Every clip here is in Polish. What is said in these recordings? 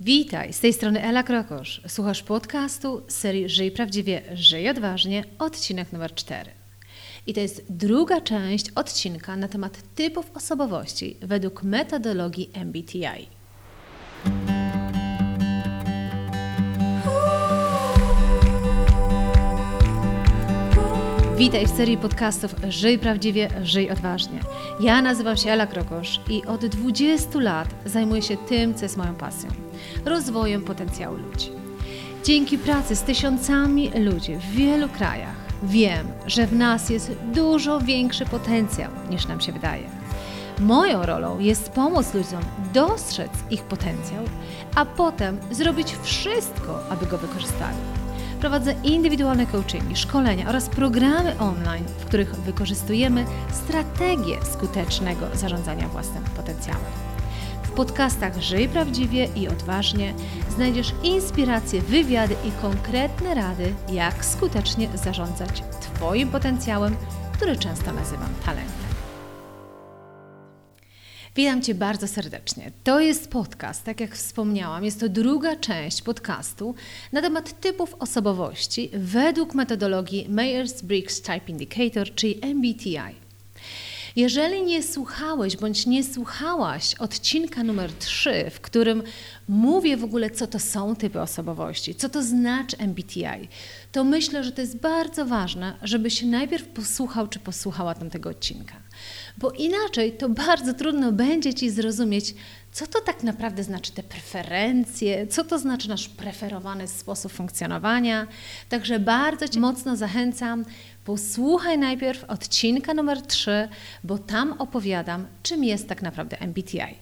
Witaj, z tej strony Ela Krokosz. Słuchasz podcastu serii Żyj Prawdziwie, Żyj Odważnie, odcinek numer 4. I to jest druga część odcinka na temat typów osobowości według metodologii MBTI. Witaj w serii podcastów Żyj Prawdziwie, Żyj Odważnie. Ja nazywam się Ela Krokosz i od 20 lat zajmuję się tym, co jest moją pasją rozwojem potencjału ludzi. Dzięki pracy z tysiącami ludzi w wielu krajach wiem, że w nas jest dużo większy potencjał niż nam się wydaje. Moją rolą jest pomóc ludziom dostrzec ich potencjał, a potem zrobić wszystko, aby go wykorzystali. Prowadzę indywidualne coachingi, szkolenia oraz programy online, w których wykorzystujemy strategię skutecznego zarządzania własnym potencjałem. Podcastach Żyj Prawdziwie i Odważnie znajdziesz inspiracje, wywiady i konkretne rady, jak skutecznie zarządzać Twoim potencjałem, który często nazywam talentem. Witam Cię bardzo serdecznie. To jest podcast, tak jak wspomniałam, jest to druga część podcastu na temat typów osobowości według metodologii Myers-Briggs Type Indicator, czyli MBTI. Jeżeli nie słuchałeś bądź nie słuchałaś odcinka numer 3, w którym mówię w ogóle, co to są typy osobowości, co to znaczy MBTI, to myślę, że to jest bardzo ważne, żebyś najpierw posłuchał czy posłuchała tamtego odcinka. Bo inaczej to bardzo trudno będzie Ci zrozumieć, co to tak naprawdę znaczy te preferencje, co to znaczy nasz preferowany sposób funkcjonowania. Także bardzo Cię mocno zachęcam, posłuchaj najpierw odcinka numer 3, bo tam opowiadam, czym jest tak naprawdę MBTI.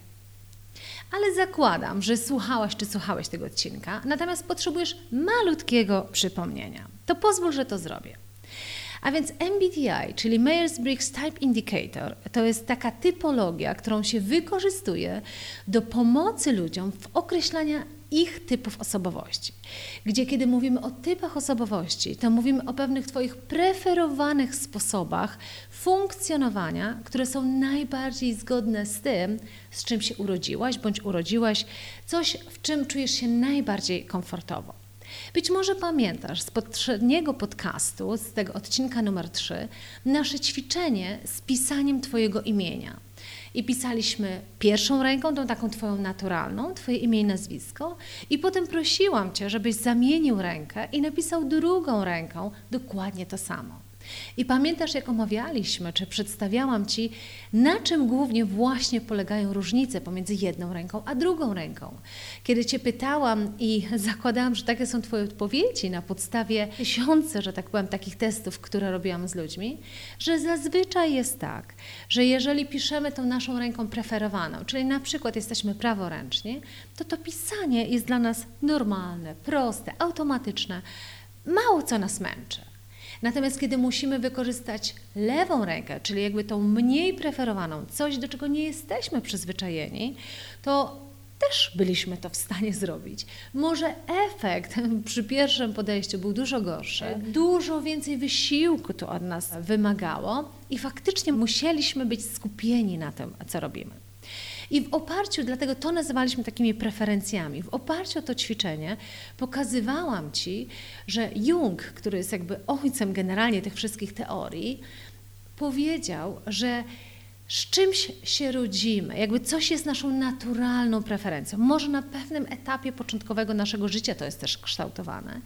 Ale zakładam, że słuchałaś czy słuchałeś tego odcinka, natomiast potrzebujesz malutkiego przypomnienia. To pozwól, że to zrobię. A więc MBTI, czyli Myers-Briggs Type Indicator, to jest taka typologia, którą się wykorzystuje do pomocy ludziom w określaniu ich typów osobowości. Gdzie kiedy mówimy o typach osobowości, to mówimy o pewnych Twoich preferowanych sposobach funkcjonowania, które są najbardziej zgodne z tym, z czym się urodziłaś bądź urodziłaś, coś, w czym czujesz się najbardziej komfortowo. Być może pamiętasz z poprzedniego podcastu, z tego odcinka numer 3, nasze ćwiczenie z pisaniem Twojego imienia. I pisaliśmy pierwszą ręką, tą taką Twoją naturalną, Twoje imię i nazwisko, i potem prosiłam Cię, żebyś zamienił rękę i napisał drugą ręką dokładnie to samo. I pamiętasz, jak omawialiśmy, czy przedstawiałam Ci, na czym głównie właśnie polegają różnice pomiędzy jedną ręką a drugą ręką. Kiedy Cię pytałam i zakładałam, że takie są Twoje odpowiedzi na podstawie tysiące, że tak powiem, takich testów, które robiłam z ludźmi, że zazwyczaj jest tak, że jeżeli piszemy tą naszą ręką preferowaną, czyli na przykład jesteśmy praworęczni, to to pisanie jest dla nas normalne, proste, automatyczne, mało co nas męczy. Natomiast kiedy musimy wykorzystać lewą rękę, czyli jakby tą mniej preferowaną, coś do czego nie jesteśmy przyzwyczajeni, to też byliśmy to w stanie zrobić. Może efekt przy pierwszym podejściu był dużo gorszy, dużo więcej wysiłku to od nas wymagało i faktycznie musieliśmy być skupieni na tym, co robimy. I w oparciu, dlatego to nazywaliśmy takimi preferencjami, w oparciu o to ćwiczenie pokazywałam Ci, że Jung, który jest jakby ojcem generalnie tych wszystkich teorii, powiedział, że z czymś się rodzimy, jakby coś jest naszą naturalną preferencją. Może na pewnym etapie początkowego naszego życia to jest też kształtowane,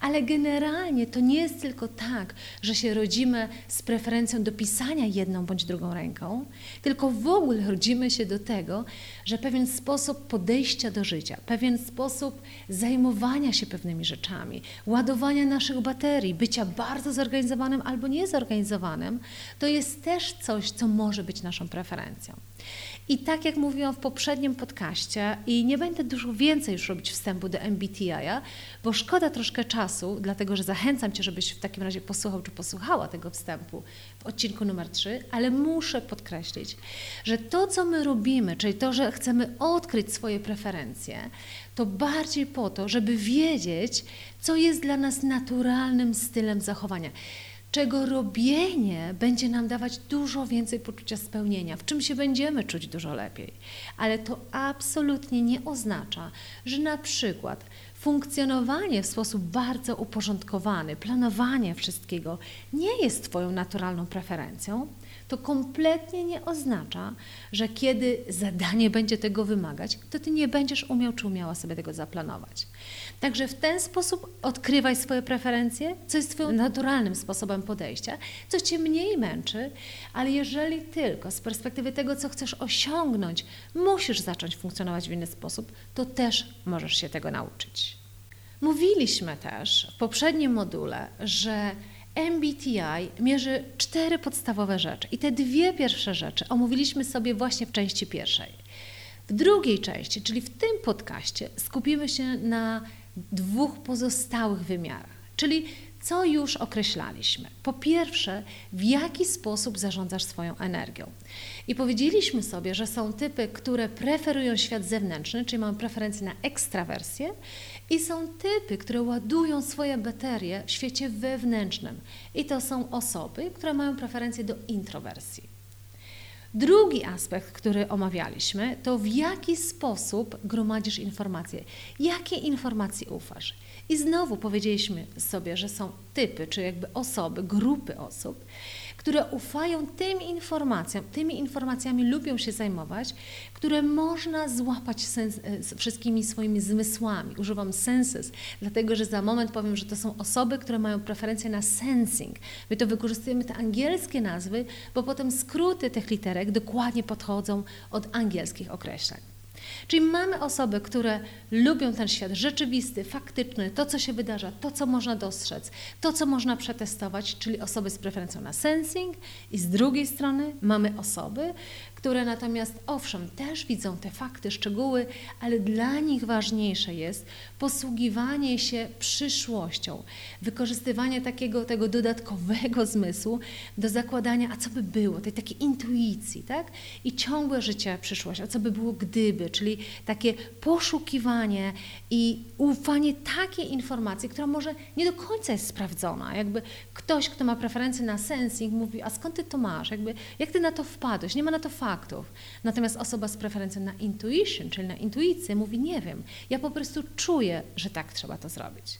ale generalnie to nie jest tylko tak, że się rodzimy z preferencją do pisania jedną bądź drugą ręką, tylko w ogóle rodzimy się do tego, że pewien sposób podejścia do życia, pewien sposób zajmowania się pewnymi rzeczami, ładowania naszych baterii, bycia bardzo zorganizowanym albo niezorganizowanym, to jest też coś, co może być naszą preferencją. I tak jak mówiłam w poprzednim podcaście, i nie będę dużo więcej już robić wstępu do MBTI, bo szkoda troszkę czasu, dlatego że zachęcam Cię, żebyś w takim razie posłuchał czy posłuchała tego wstępu w odcinku numer 3, ale muszę podkreślić, że to, co my robimy, czyli to, że chcemy odkryć swoje preferencje, to bardziej po to, żeby wiedzieć, co jest dla nas naturalnym stylem zachowania czego robienie będzie nam dawać dużo więcej poczucia spełnienia, w czym się będziemy czuć dużo lepiej. Ale to absolutnie nie oznacza, że na przykład funkcjonowanie w sposób bardzo uporządkowany, planowanie wszystkiego nie jest Twoją naturalną preferencją, to kompletnie nie oznacza, że kiedy zadanie będzie tego wymagać, to Ty nie będziesz umiał czy umiała sobie tego zaplanować. Także w ten sposób odkrywaj swoje preferencje, co jest Twoim naturalnym sposobem podejścia, co Cię mniej męczy, ale jeżeli tylko z perspektywy tego, co chcesz osiągnąć, musisz zacząć funkcjonować w inny sposób, to też możesz się tego nauczyć. Mówiliśmy też w poprzednim module, że MBTI mierzy cztery podstawowe rzeczy i te dwie pierwsze rzeczy omówiliśmy sobie właśnie w części pierwszej. W drugiej części, czyli w tym podcaście, skupimy się na dwóch pozostałych wymiarach, czyli co już określaliśmy. Po pierwsze, w jaki sposób zarządzasz swoją energią. I powiedzieliśmy sobie, że są typy, które preferują świat zewnętrzny, czyli mają preferencję na ekstrawersję, i są typy, które ładują swoje baterie w świecie wewnętrznym. I to są osoby, które mają preferencję do introwersji. Drugi aspekt, który omawialiśmy, to w jaki sposób gromadzisz informacje, jakie informacje ufasz. I znowu powiedzieliśmy sobie, że są typy, czy jakby osoby, grupy osób, które ufają tym informacjom, tymi informacjami lubią się zajmować, które można złapać sens, e, wszystkimi swoimi zmysłami. Używam senses, dlatego że za moment powiem, że to są osoby, które mają preferencję na sensing. My to wykorzystujemy te angielskie nazwy, bo potem skróty tych literek dokładnie podchodzą od angielskich określeń. Czyli mamy osoby, które lubią ten świat rzeczywisty, faktyczny, to co się wydarza, to co można dostrzec, to co można przetestować, czyli osoby z preferencją na sensing. I z drugiej strony mamy osoby, które natomiast owszem też widzą te fakty, szczegóły, ale dla nich ważniejsze jest posługiwanie się przyszłością, wykorzystywanie takiego tego dodatkowego zmysłu do zakładania, a co by było, tej takiej intuicji, tak? I ciągłe życie przyszłość, a co by było gdyby, czyli takie poszukiwanie i ufanie takiej informacji, która może nie do końca jest sprawdzona. Jakby ktoś, kto ma preferencję na sensing mówi, a skąd ty to masz? Jakby, jak ty na to wpadłeś? Nie ma na to faktów. Natomiast osoba z preferencją na intuition, czyli na intuicję mówi, nie wiem, ja po prostu czuję, że tak trzeba to zrobić.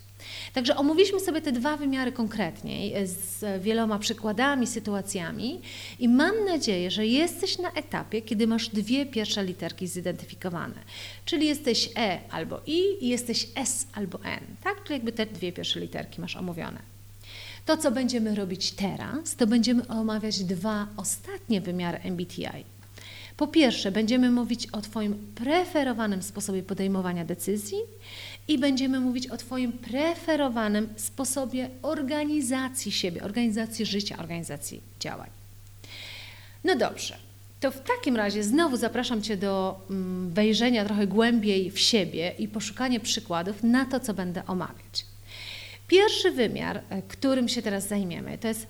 Także omówiliśmy sobie te dwa wymiary konkretniej, e, z wieloma przykładami, sytuacjami i mam nadzieję, że jesteś na etapie, kiedy masz dwie pierwsze literki zidentyfikowane. Czyli jesteś E albo I i jesteś S albo N, tak? Czyli jakby te dwie pierwsze literki masz omówione. To, co będziemy robić teraz, to będziemy omawiać dwa ostatnie wymiary MBTI. Po pierwsze, będziemy mówić o Twoim preferowanym sposobie podejmowania decyzji i będziemy mówić o Twoim preferowanym sposobie organizacji siebie, organizacji życia, organizacji działań. No dobrze, to w takim razie znowu zapraszam Cię do mm, wejrzenia trochę głębiej w siebie i poszukania przykładów na to, co będę omawiać. Pierwszy wymiar, e, którym się teraz zajmiemy, to jest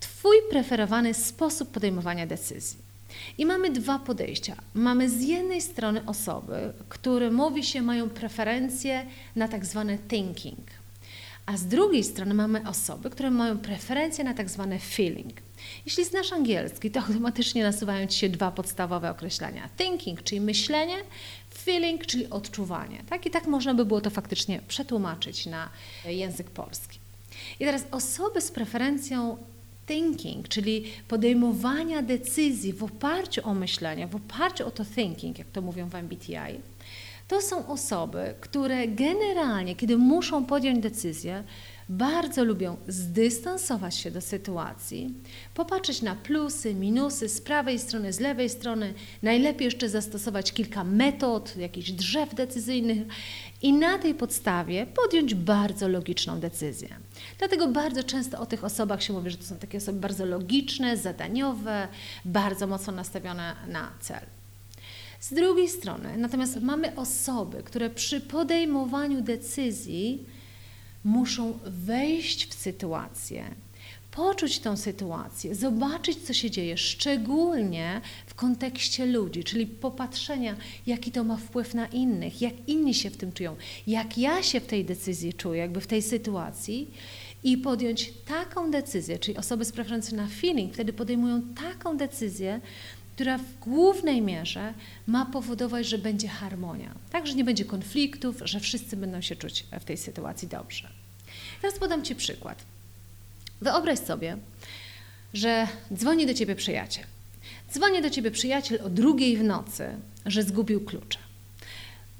Twój preferowany sposób podejmowania decyzji. I mamy dwa podejścia. Mamy z jednej strony osoby, które mówi się mają preferencje na tak zwane thinking, a z drugiej strony mamy osoby, które mają preferencje na tak zwane feeling. Jeśli znasz angielski, to automatycznie nasuwają Ci się dwa podstawowe określenia. Thinking, czyli myślenie, feeling, czyli odczuwanie. Tak? I tak można by było to faktycznie przetłumaczyć na język polski. I teraz osoby z preferencją thinking, czyli podejmowania decyzji w oparciu o myślenie, w oparciu o to thinking, jak to mówią w MBTI, to są osoby, które generalnie, kiedy muszą podjąć decyzję, bardzo lubią zdystansować się do sytuacji, popatrzeć na plusy, minusy z prawej strony, z lewej strony, najlepiej jeszcze zastosować kilka metod, jakichś drzew decyzyjnych i na tej podstawie podjąć bardzo logiczną decyzję. Dlatego bardzo często o tych osobach się mówi, że to są takie osoby bardzo logiczne, zadaniowe, bardzo mocno nastawione na cel. Z drugiej strony, natomiast mamy osoby, które przy podejmowaniu decyzji muszą wejść w sytuację, poczuć tą sytuację, zobaczyć, co się dzieje, szczególnie w kontekście ludzi, czyli popatrzenia, jaki to ma wpływ na innych, jak inni się w tym czują, jak ja się w tej decyzji czuję, jakby w tej sytuacji i podjąć taką decyzję, czyli osoby preferencją na feeling wtedy podejmują taką decyzję, która w głównej mierze ma powodować, że będzie harmonia, tak, że nie będzie konfliktów, że wszyscy będą się czuć w tej sytuacji dobrze. Teraz podam Ci przykład. Wyobraź sobie, że dzwoni do Ciebie przyjaciel. Dzwoni do Ciebie przyjaciel o drugiej w nocy, że zgubił klucze.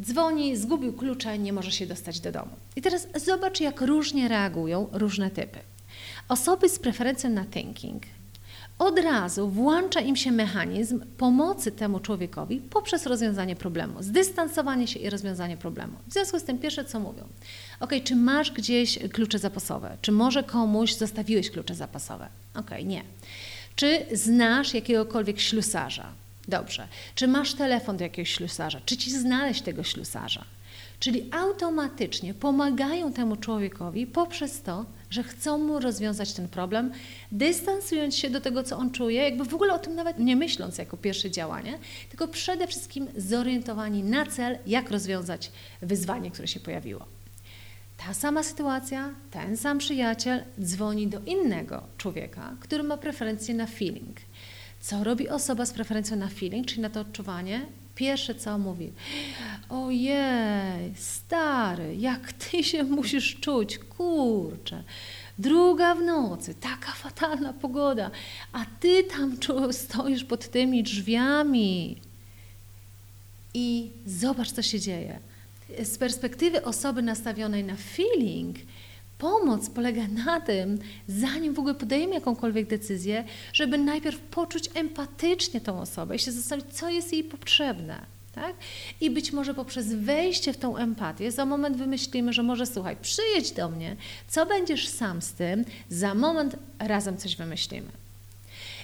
Dzwoni, zgubił klucze, nie może się dostać do domu. I teraz zobacz, jak różnie reagują różne typy. Osoby z preferencją na thinking od razu włącza im się mechanizm pomocy temu człowiekowi poprzez rozwiązanie problemu, zdystansowanie się i rozwiązanie problemu. W związku z tym pierwsze co mówią, ok, czy masz gdzieś klucze zapasowe, czy może komuś zostawiłeś klucze zapasowe? Ok, nie. Czy znasz jakiegokolwiek ślusarza? Dobrze. Czy masz telefon do jakiegoś ślusarza? Czy ci znaleźć tego ślusarza? Czyli automatycznie pomagają temu człowiekowi poprzez to, że chcą mu rozwiązać ten problem, dystansując się do tego, co on czuje, jakby w ogóle o tym nawet nie myśląc jako pierwsze działanie, tylko przede wszystkim zorientowani na cel, jak rozwiązać wyzwanie, które się pojawiło. Ta sama sytuacja, ten sam przyjaciel dzwoni do innego człowieka, który ma preferencję na feeling. Co robi osoba z preferencją na feeling, czyli na to odczuwanie? Pierwsze co mówi, ojej, stary, jak ty się musisz czuć, kurczę. Druga w nocy, taka fatalna pogoda, a ty tam stoisz pod tymi drzwiami. I zobacz, co się dzieje. Z perspektywy osoby nastawionej na feeling, Pomoc polega na tym, zanim w ogóle podejmie jakąkolwiek decyzję, żeby najpierw poczuć empatycznie tą osobę i się zastanowić, co jest jej potrzebne. Tak? I być może poprzez wejście w tą empatię, za moment wymyślimy, że może słuchaj, przyjedź do mnie, co będziesz sam z tym, za moment razem coś wymyślimy.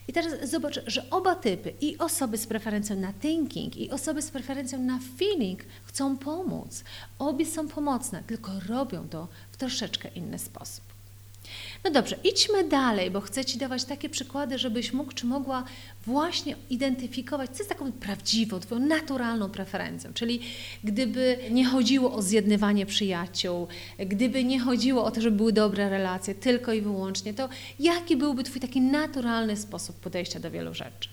I teraz zobacz, że oba typy, i osoby z preferencją na thinking, i osoby z preferencją na feeling, chcą pomóc. Obie są pomocne, tylko robią to w troszeczkę inny sposób. No dobrze, idźmy dalej, bo chcę Ci dawać takie przykłady, żebyś mógł czy mogła właśnie identyfikować, co jest taką prawdziwą, Twoją naturalną preferencją. Czyli gdyby nie chodziło o zjednywanie przyjaciół, gdyby nie chodziło o to, żeby były dobre relacje, tylko i wyłącznie, to jaki byłby Twój taki naturalny sposób podejścia do wielu rzeczy?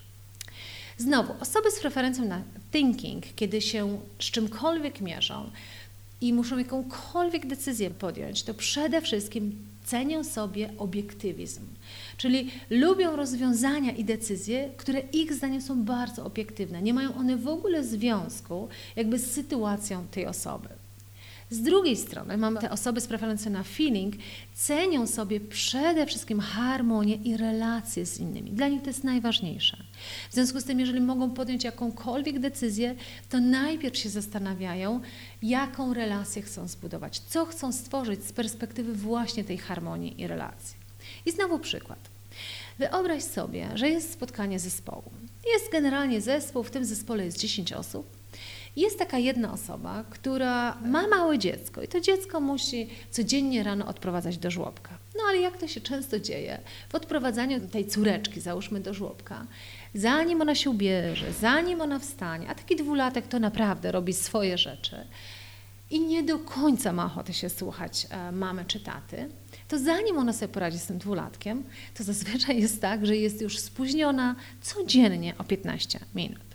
Znowu, osoby z preferencją na thinking, kiedy się z czymkolwiek mierzą, i muszą jakąkolwiek decyzję podjąć, to przede wszystkim cenią sobie obiektywizm. Czyli lubią rozwiązania i decyzje, które ich zdaniem są bardzo obiektywne. Nie mają one w ogóle związku jakby z sytuacją tej osoby. Z drugiej strony mamy te osoby z preferencją na feeling, cenią sobie przede wszystkim harmonię i relacje z innymi. Dla nich to jest najważniejsze. W związku z tym, jeżeli mogą podjąć jakąkolwiek decyzję, to najpierw się zastanawiają, jaką relację chcą zbudować, co chcą stworzyć z perspektywy właśnie tej harmonii i relacji. I znowu przykład. Wyobraź sobie, że jest spotkanie zespołu. Jest generalnie zespół, w tym zespole jest 10 osób jest taka jedna osoba, która ma małe dziecko i to dziecko musi codziennie rano odprowadzać do żłobka. No ale jak to się często dzieje, w odprowadzaniu tej córeczki, załóżmy do żłobka, zanim ona się ubierze, zanim ona wstanie, a taki dwulatek to naprawdę robi swoje rzeczy i nie do końca ma ochotę się słuchać e, mamy czy taty, to zanim ona sobie poradzi z tym dwulatkiem, to zazwyczaj jest tak, że jest już spóźniona codziennie o 15 minut.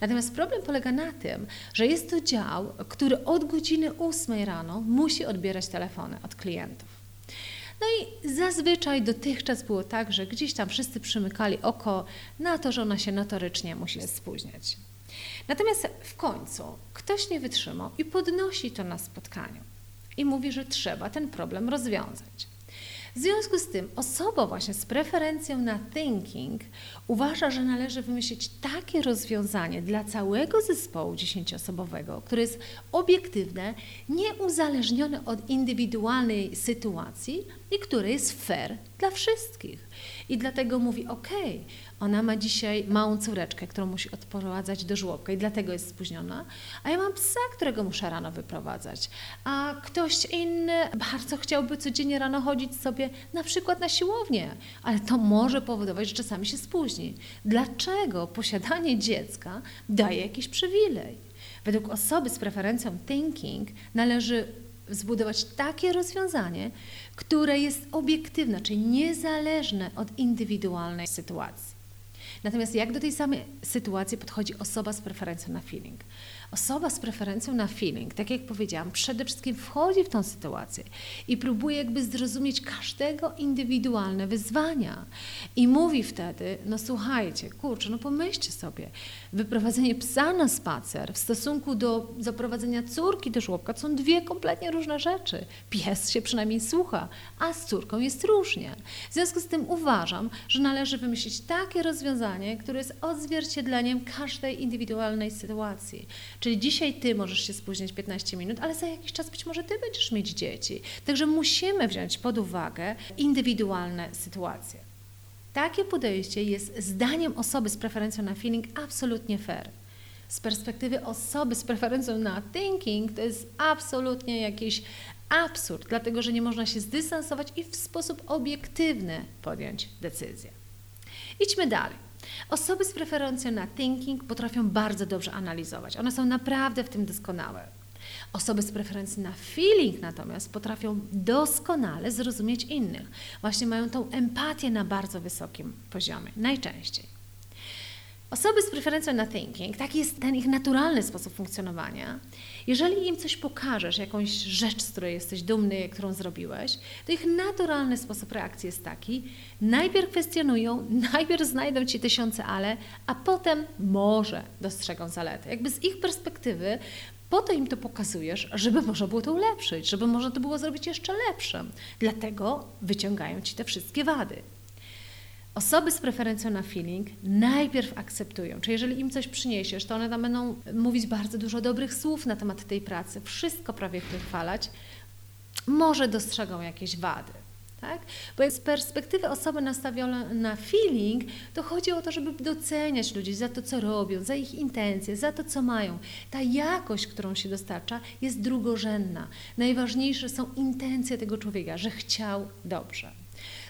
Natomiast problem polega na tym, że jest to dział, który od godziny 8 rano musi odbierać telefony od klientów. No i zazwyczaj dotychczas było tak, że gdzieś tam wszyscy przymykali oko na to, że ona się notorycznie musi spóźniać. Natomiast w końcu ktoś nie wytrzymał i podnosi to na spotkaniu i mówi, że trzeba ten problem rozwiązać. W związku z tym osoba właśnie z preferencją na thinking uważa, że należy wymyślić takie rozwiązanie dla całego zespołu dziesięcioosobowego, które jest obiektywne, nieuzależnione od indywidualnej sytuacji i które jest fair dla wszystkich. I dlatego mówi: OK, ona ma dzisiaj małą córeczkę, którą musi odprowadzać do żłobka i dlatego jest spóźniona, a ja mam psa, którego muszę rano wyprowadzać. A ktoś inny bardzo chciałby codziennie rano chodzić sobie na przykład na siłownię, ale to może powodować, że czasami się spóźni. Dlaczego posiadanie dziecka daje jakiś przywilej? Według osoby z preferencją thinking należy zbudować takie rozwiązanie, które jest obiektywne, czyli niezależne od indywidualnej sytuacji. Natomiast jak do tej samej sytuacji podchodzi osoba z preferencją na feeling? Osoba z preferencją na feeling, tak jak powiedziałam, przede wszystkim wchodzi w tą sytuację i próbuje jakby zrozumieć każdego indywidualne wyzwania. I mówi wtedy, no słuchajcie, kurczę, no pomyślcie sobie, wyprowadzenie psa na spacer w stosunku do zaprowadzenia córki do żłobka są dwie kompletnie różne rzeczy. Pies się przynajmniej słucha, a z córką jest różnie. W związku z tym uważam, że należy wymyślić takie rozwiązanie, które jest odzwierciedleniem każdej indywidualnej sytuacji. Czyli dzisiaj ty możesz się spóźnić 15 minut, ale za jakiś czas być może ty będziesz mieć dzieci. Także musimy wziąć pod uwagę indywidualne sytuacje. Takie podejście jest zdaniem osoby z preferencją na feeling absolutnie fair. Z perspektywy osoby z preferencją na thinking to jest absolutnie jakiś absurd, dlatego że nie można się zdystansować i w sposób obiektywny podjąć decyzję. Idźmy dalej. Osoby z preferencją na thinking potrafią bardzo dobrze analizować. One są naprawdę w tym doskonałe. Osoby z preferencji na feeling natomiast potrafią doskonale zrozumieć innych. Właśnie mają tą empatię na bardzo wysokim poziomie, najczęściej. Osoby z preferencją na thinking, taki jest ten ich naturalny sposób funkcjonowania. Jeżeli im coś pokażesz, jakąś rzecz, z której jesteś dumny, którą zrobiłeś, to ich naturalny sposób reakcji jest taki: najpierw kwestionują, najpierw znajdą ci tysiące ale, a potem może dostrzegą zalety. Jakby z ich perspektywy po to im to pokazujesz, żeby można było to ulepszyć, żeby można to było zrobić jeszcze lepszym. Dlatego wyciągają ci te wszystkie wady. Osoby z preferencją na feeling najpierw akceptują, czy jeżeli im coś przyniesiesz, to one tam będą mówić bardzo dużo dobrych słów na temat tej pracy, wszystko prawie wychwalać, może dostrzegą jakieś wady. Tak? Bo z perspektywy osoby nastawionej na feeling, to chodzi o to, żeby doceniać ludzi za to, co robią, za ich intencje, za to, co mają. Ta jakość, którą się dostarcza, jest drugorzędna. Najważniejsze są intencje tego człowieka, że chciał dobrze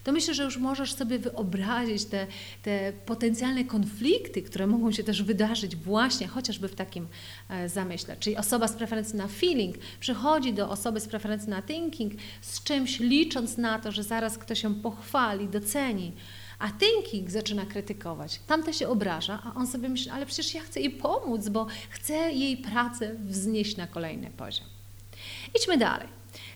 to myślę, że już możesz sobie wyobrazić te, te potencjalne konflikty, które mogą się też wydarzyć właśnie chociażby w takim e, zamyśle. Czyli osoba z preferencji na feeling przychodzi do osoby z preferencji na thinking z czymś, licząc na to, że zaraz ktoś ją pochwali, doceni. A thinking zaczyna krytykować. Tamte się obraża, a on sobie myśli, ale przecież ja chcę jej pomóc, bo chcę jej pracę wznieść na kolejny poziom. Idźmy dalej.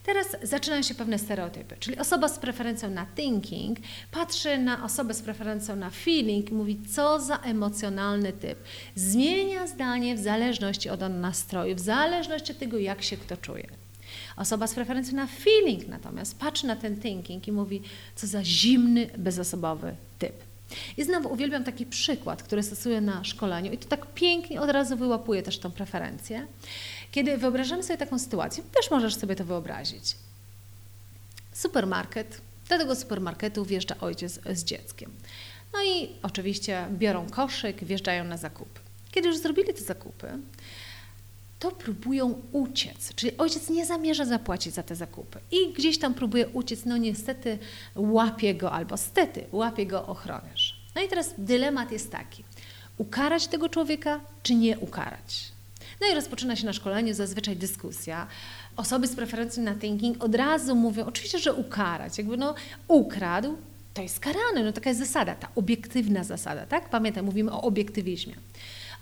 Teraz zaczynają się pewne stereotypy, czyli osoba z preferencją na thinking patrzy na osobę z preferencją na feeling i mówi, co za emocjonalny typ. Zmienia zdanie w zależności od nastroju, w zależności od tego, jak się kto czuje. Osoba z preferencją na feeling natomiast patrzy na ten thinking i mówi, co za zimny, bezosobowy typ. I znowu uwielbiam taki przykład, który stosuję na szkoleniu i to tak pięknie od razu wyłapuje też tą preferencję. Kiedy wyobrażamy sobie taką sytuację, też możesz sobie to wyobrazić. Supermarket, do tego supermarketu wjeżdża ojciec z dzieckiem. No i oczywiście biorą koszyk, wjeżdżają na zakupy. Kiedy już zrobili te zakupy, to próbują uciec, czyli ojciec nie zamierza zapłacić za te zakupy i gdzieś tam próbuje uciec, no niestety łapie go albo stety, łapie go ochroniarz. No i teraz dylemat jest taki, ukarać tego człowieka, czy nie ukarać? No i rozpoczyna się na szkoleniu zazwyczaj dyskusja. Osoby z preferencją na thinking od razu mówią, oczywiście, że ukarać, jakby no ukradł, to jest karany, no taka jest zasada, ta obiektywna zasada, tak? Pamiętaj, mówimy o obiektywizmie.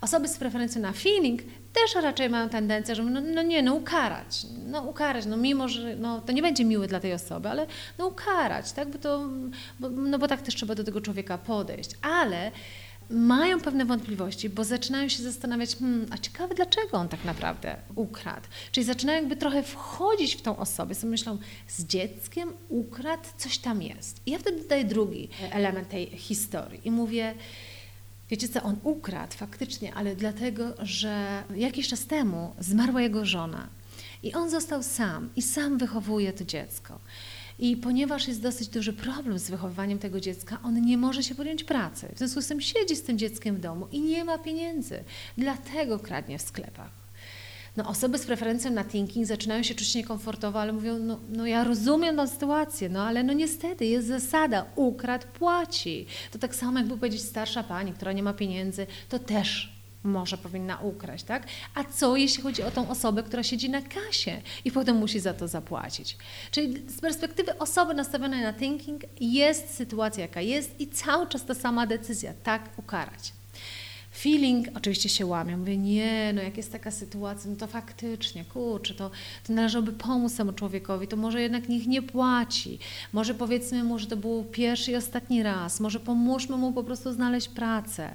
Osoby z preferencją na feeling też raczej mają tendencję, że no, no, nie, no ukarać, no ukarać, no mimo, że no, to nie będzie miłe dla tej osoby, ale no ukarać, tak, bo to, bo, no bo tak też trzeba do tego człowieka podejść, ale mają pewne wątpliwości, bo zaczynają się zastanawiać, hmm, a ciekawe dlaczego on tak naprawdę ukradł. Czyli zaczynają jakby trochę wchodzić w tą osobę, sobie myślą, z dzieckiem ukradł, coś tam jest. I ja wtedy dodaję drugi element tej historii i mówię, Wiecie co, on ukradł faktycznie, ale dlatego, że jakiś czas temu zmarła jego żona i on został sam i sam wychowuje to dziecko. I ponieważ jest dosyć duży problem z wychowywaniem tego dziecka, on nie może się podjąć pracy. W związku z tym siedzi z tym dzieckiem w domu i nie ma pieniędzy. Dlatego kradnie w sklepach. No, osoby z preferencją na thinking zaczynają się czuć niekomfortowo, ale mówią, no, no ja rozumiem tę sytuację, no ale no niestety jest zasada, ukradł, płaci. To tak samo jakby powiedzieć starsza pani, która nie ma pieniędzy, to też może powinna ukraść, tak? A co jeśli chodzi o tą osobę, która siedzi na kasie i potem musi za to zapłacić? Czyli z perspektywy osoby nastawionej na thinking jest sytuacja jaka jest i cały czas ta sama decyzja, tak ukarać. Feeling oczywiście się łamie. Mówię, nie, no jak jest taka sytuacja, no to faktycznie, kurczę, to, to należałoby pomóc temu człowiekowi, to może jednak niech nie płaci. Może powiedzmy mu, że to był pierwszy i ostatni raz. Może pomóżmy mu po prostu znaleźć pracę.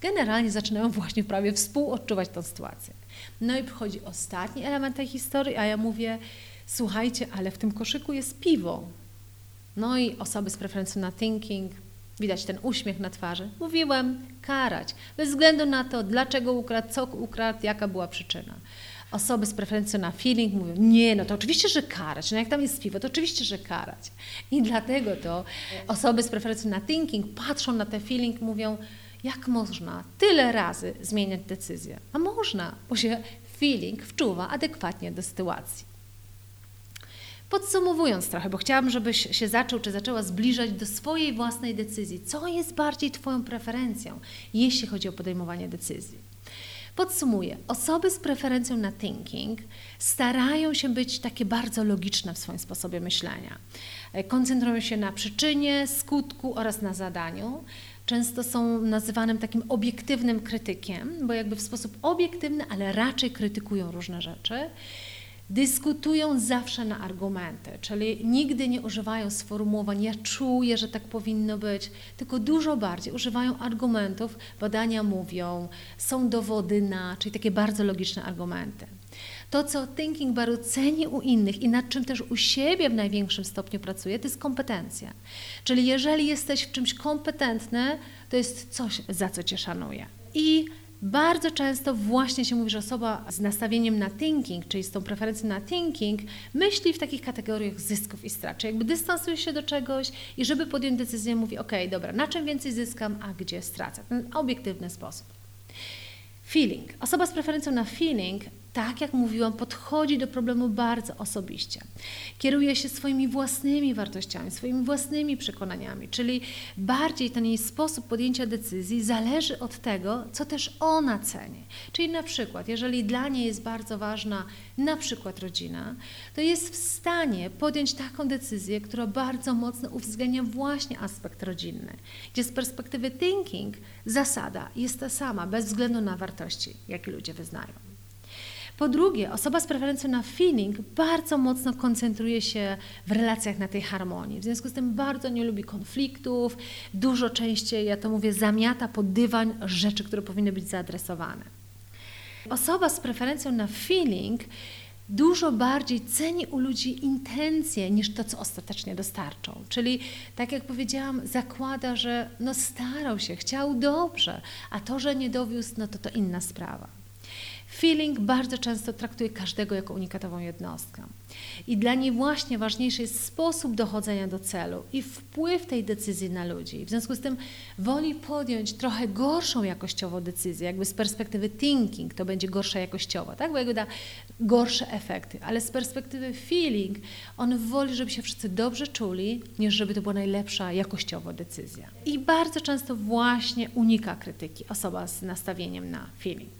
Generalnie zaczynają właśnie prawie współodczuwać tę sytuację. No i przychodzi ostatni element tej historii, a ja mówię, słuchajcie, ale w tym koszyku jest piwo. No i osoby z preferencją na thinking, Widać ten uśmiech na twarzy. Mówiłem, karać, bez względu na to, dlaczego ukradł, co ukradł, jaka była przyczyna. Osoby z preferencją na feeling mówią, nie, no to oczywiście, że karać. No jak tam jest piwo, to oczywiście, że karać. I dlatego to osoby z preferencją na thinking patrzą na ten feeling, mówią, jak można tyle razy zmieniać decyzję? A można, bo się feeling wczuwa adekwatnie do sytuacji. Podsumowując trochę, bo chciałabym, żebyś się zaczął czy zaczęła zbliżać do swojej własnej decyzji. Co jest bardziej Twoją preferencją, jeśli chodzi o podejmowanie decyzji? Podsumuję. Osoby z preferencją na thinking starają się być takie bardzo logiczne w swoim sposobie myślenia. Koncentrują się na przyczynie, skutku oraz na zadaniu. Często są nazywanym takim obiektywnym krytykiem, bo jakby w sposób obiektywny, ale raczej krytykują różne rzeczy dyskutują zawsze na argumenty, czyli nigdy nie używają sformułowań ja czuję, że tak powinno być, tylko dużo bardziej używają argumentów, badania mówią, są dowody na, czyli takie bardzo logiczne argumenty. To, co Thinking Baru ceni u innych i nad czym też u siebie w największym stopniu pracuje, to jest kompetencja. Czyli jeżeli jesteś w czymś kompetentny, to jest coś, za co cię szanuje. I bardzo często właśnie się mówi, że osoba z nastawieniem na thinking, czyli z tą preferencją na thinking, myśli w takich kategoriach zysków i strat. Czyli jakby dystansuje się do czegoś i żeby podjąć decyzję, mówi: OK, dobra, na czym więcej zyskam, a gdzie stracę. Ten obiektywny sposób. Feeling. Osoba z preferencją na feeling tak jak mówiłam, podchodzi do problemu bardzo osobiście. Kieruje się swoimi własnymi wartościami, swoimi własnymi przekonaniami, czyli bardziej ten jej sposób podjęcia decyzji zależy od tego, co też ona ceni. Czyli na przykład, jeżeli dla niej jest bardzo ważna na przykład rodzina, to jest w stanie podjąć taką decyzję, która bardzo mocno uwzględnia właśnie aspekt rodzinny, gdzie z perspektywy thinking zasada jest ta sama, bez względu na wartości, jakie ludzie wyznają. Po drugie, osoba z preferencją na feeling bardzo mocno koncentruje się w relacjach na tej harmonii. W związku z tym bardzo nie lubi konfliktów, dużo częściej, ja to mówię, zamiata pod dywan rzeczy, które powinny być zaadresowane. Osoba z preferencją na feeling dużo bardziej ceni u ludzi intencje niż to, co ostatecznie dostarczą. Czyli, tak jak powiedziałam, zakłada, że no starał się, chciał dobrze, a to, że nie dowiózł, no to to inna sprawa. Feeling bardzo często traktuje każdego jako unikatową jednostkę. I dla niej właśnie ważniejszy jest sposób dochodzenia do celu i wpływ tej decyzji na ludzi. W związku z tym woli podjąć trochę gorszą jakościowo decyzję, jakby z perspektywy thinking to będzie gorsza jakościowo, tak? bo jakby da gorsze efekty, ale z perspektywy feeling on woli, żeby się wszyscy dobrze czuli, niż żeby to była najlepsza jakościowo decyzja. I bardzo często właśnie unika krytyki osoba z nastawieniem na feeling.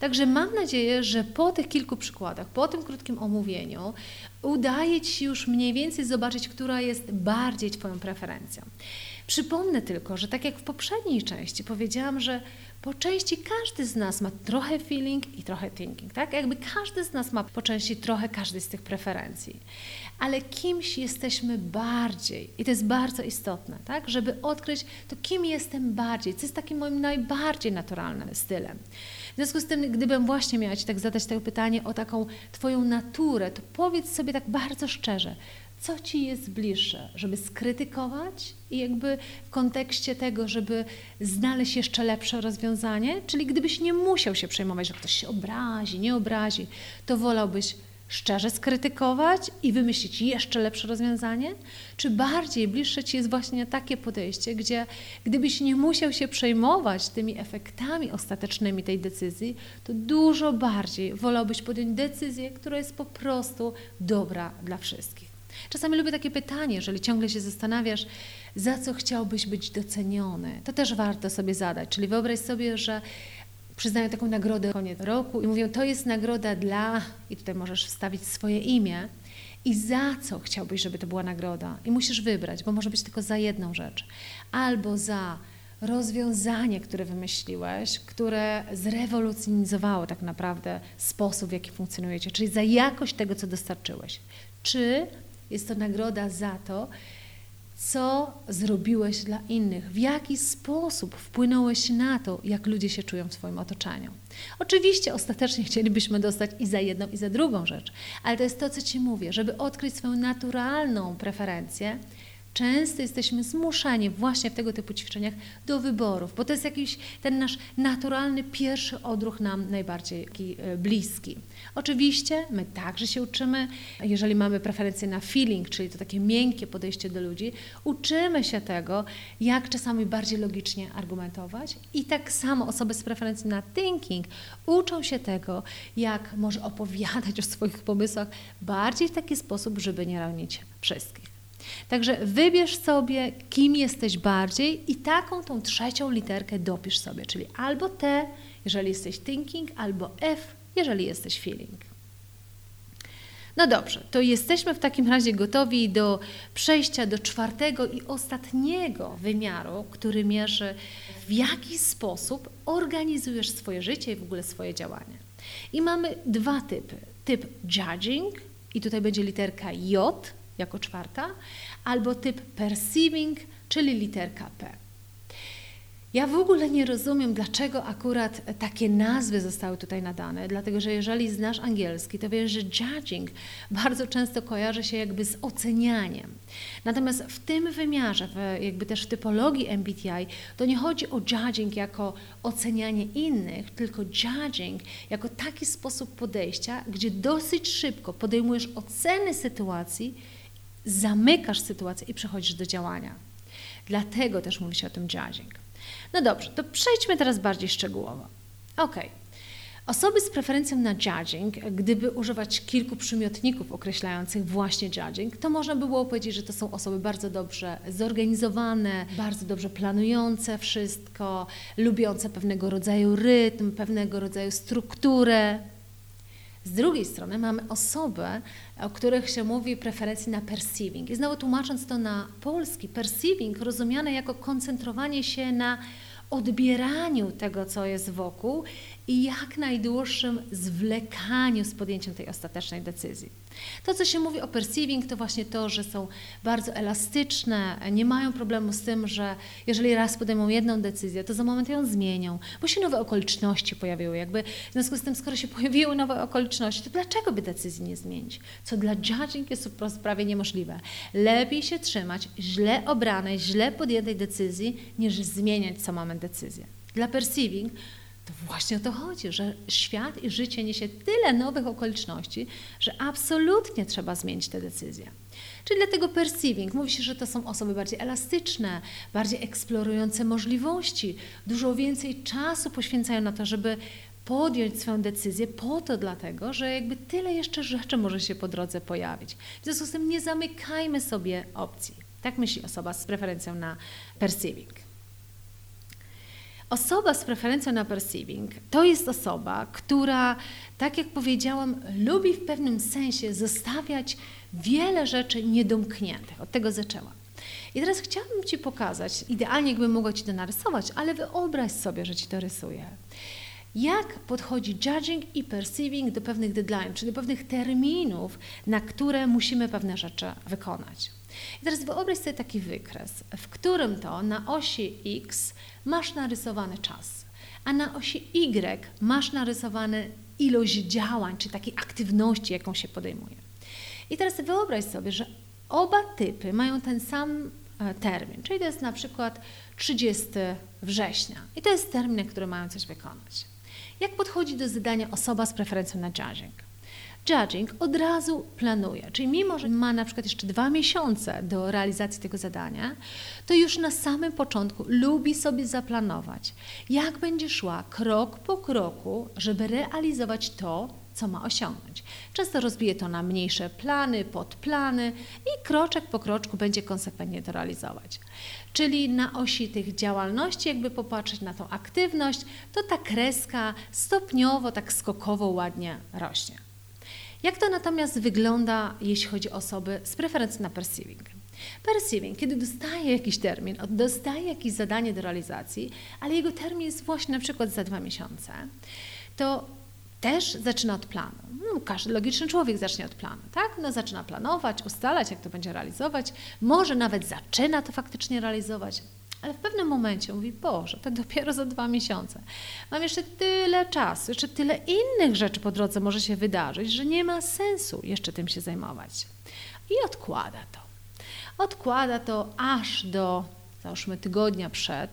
Także mam nadzieję, że po tych kilku przykładach, po tym krótkim omówieniu, udaje Ci już mniej więcej zobaczyć, która jest bardziej Twoją preferencją. Przypomnę tylko, że tak jak w poprzedniej części powiedziałam, że po części każdy z nas ma trochę feeling i trochę thinking, tak? Jakby każdy z nas ma po części trochę każdej z tych preferencji. Ale kimś jesteśmy bardziej i to jest bardzo istotne, tak? Żeby odkryć to, kim jestem bardziej, co jest takim moim najbardziej naturalnym stylem. Związku z tym, gdybym właśnie miała Ci tak zadać to pytanie o taką Twoją naturę, to powiedz sobie tak bardzo szczerze, co Ci jest bliższe, żeby skrytykować i jakby w kontekście tego, żeby znaleźć jeszcze lepsze rozwiązanie, czyli gdybyś nie musiał się przejmować, że ktoś się obrazi, nie obrazi, to wolałbyś szczerze skrytykować i wymyślić jeszcze lepsze rozwiązanie? Czy bardziej bliższe Ci jest właśnie takie podejście, gdzie gdybyś nie musiał się przejmować tymi efektami ostatecznymi tej decyzji, to dużo bardziej wolałbyś podjąć decyzję, która jest po prostu dobra dla wszystkich? Czasami lubię takie pytanie, jeżeli ciągle się zastanawiasz, za co chciałbyś być doceniony, to też warto sobie zadać. Czyli wyobraź sobie, że przyznają taką nagrodę koniec roku i mówią, to jest nagroda dla, i tutaj możesz wstawić swoje imię, i za co chciałbyś, żeby to była nagroda. I musisz wybrać, bo może być tylko za jedną rzecz. Albo za rozwiązanie, które wymyśliłeś, które zrewolucjonizowało tak naprawdę sposób, w jaki funkcjonujecie, czyli za jakość tego, co dostarczyłeś. Czy jest to nagroda za to, co zrobiłeś dla innych, w jaki sposób wpłynąłeś na to, jak ludzie się czują w swoim otoczeniu. Oczywiście ostatecznie chcielibyśmy dostać i za jedną, i za drugą rzecz, ale to jest to, co Ci mówię, żeby odkryć swoją naturalną preferencję, często jesteśmy zmuszani właśnie w tego typu ćwiczeniach do wyborów, bo to jest jakiś ten nasz naturalny pierwszy odruch nam najbardziej e, bliski. Oczywiście my także się uczymy, jeżeli mamy preferencję na feeling, czyli to takie miękkie podejście do ludzi, uczymy się tego, jak czasami bardziej logicznie argumentować i tak samo osoby z preferencją na thinking uczą się tego, jak może opowiadać o swoich pomysłach bardziej w taki sposób, żeby nie ranić wszystkich. Także wybierz sobie, kim jesteś bardziej i taką tą trzecią literkę dopisz sobie, czyli albo T, jeżeli jesteś thinking, albo F, jeżeli jesteś feeling. No dobrze, to jesteśmy w takim razie gotowi do przejścia do czwartego i ostatniego wymiaru, który mierzy w jaki sposób organizujesz swoje życie i w ogóle swoje działania. I mamy dwa typy. Typ judging, i tutaj będzie literka J, jako czwarta, albo typ perceiving, czyli literka P. Ja w ogóle nie rozumiem, dlaczego akurat takie nazwy zostały tutaj nadane, dlatego że jeżeli znasz angielski, to wiesz, że judging bardzo często kojarzy się jakby z ocenianiem. Natomiast w tym wymiarze, w, jakby też w typologii MBTI, to nie chodzi o judging jako ocenianie innych, tylko judging jako taki sposób podejścia, gdzie dosyć szybko podejmujesz oceny sytuacji, zamykasz sytuację i przechodzisz do działania. Dlatego też mówi się o tym judging. No dobrze, to przejdźmy teraz bardziej szczegółowo. Ok. Osoby z preferencją na judging, gdyby używać kilku przymiotników określających właśnie judging, to można by było powiedzieć, że to są osoby bardzo dobrze zorganizowane, bardzo dobrze planujące wszystko, lubiące pewnego rodzaju rytm, pewnego rodzaju strukturę, z drugiej strony mamy osoby, o których się mówi preferencji na perceiving. I znowu tłumacząc to na polski, perceiving rozumiane jako koncentrowanie się na odbieraniu tego, co jest wokół i jak najdłuższym zwlekaniu z podjęciem tej ostatecznej decyzji. To, co się mówi o perceiving, to właśnie to, że są bardzo elastyczne, nie mają problemu z tym, że jeżeli raz podejmą jedną decyzję, to za moment ją zmienią, bo się nowe okoliczności pojawiły. Jakby w związku z tym, skoro się pojawiły nowe okoliczności, to dlaczego by decyzji nie zmienić? Co dla judging jest prawie niemożliwe. Lepiej się trzymać źle obranej, źle podjętej decyzji, niż zmieniać co moment decyzję. Dla perceiving to właśnie o to chodzi, że świat i życie niesie tyle nowych okoliczności, że absolutnie trzeba zmienić te decyzje. Czyli dlatego perceiving, mówi się, że to są osoby bardziej elastyczne, bardziej eksplorujące możliwości, dużo więcej czasu poświęcają na to, żeby podjąć swoją decyzję po to dlatego, że jakby tyle jeszcze rzeczy może się po drodze pojawić. W związku z tym nie zamykajmy sobie opcji. Tak myśli osoba z preferencją na perceiving. Osoba z preferencją na perceiving to jest osoba, która, tak jak powiedziałam, lubi w pewnym sensie zostawiać wiele rzeczy niedomkniętych. Od tego zaczęłam. I teraz chciałabym Ci pokazać, idealnie jakbym mogła Ci to narysować, ale wyobraź sobie, że Ci to rysuję. Jak podchodzi judging i perceiving do pewnych deadline, czyli do pewnych terminów, na które musimy pewne rzeczy wykonać. I teraz wyobraź sobie taki wykres, w którym to na osi X masz narysowany czas, a na osi Y masz narysowany ilość działań, czy takiej aktywności, jaką się podejmuje. I teraz wyobraź sobie, że oba typy mają ten sam e, termin, czyli to jest na przykład 30 września i to jest termin, który mają coś wykonać. Jak podchodzi do zadania osoba z preferencją na judging? Judging od razu planuje, czyli mimo, że ma na przykład jeszcze dwa miesiące do realizacji tego zadania, to już na samym początku lubi sobie zaplanować, jak będzie szła krok po kroku, żeby realizować to, co ma osiągnąć. Często rozbije to na mniejsze plany, podplany i kroczek po kroczku będzie konsekwentnie to realizować. Czyli na osi tych działalności, jakby popatrzeć na tą aktywność, to ta kreska stopniowo, tak skokowo ładnie rośnie. Jak to natomiast wygląda, jeśli chodzi o osoby z preferencji na perceiving? Perceiving, kiedy dostaje jakiś termin, dostaje jakieś zadanie do realizacji, ale jego termin jest właśnie na przykład za dwa miesiące, to też zaczyna od planu. No, każdy logiczny człowiek zacznie od planu, tak? No, zaczyna planować, ustalać, jak to będzie realizować, może nawet zaczyna to faktycznie realizować, ale w pewnym momencie mówi, Boże, to dopiero za dwa miesiące. Mam jeszcze tyle czasu, jeszcze tyle innych rzeczy po drodze może się wydarzyć, że nie ma sensu jeszcze tym się zajmować. I odkłada to. Odkłada to aż do, załóżmy, tygodnia przed,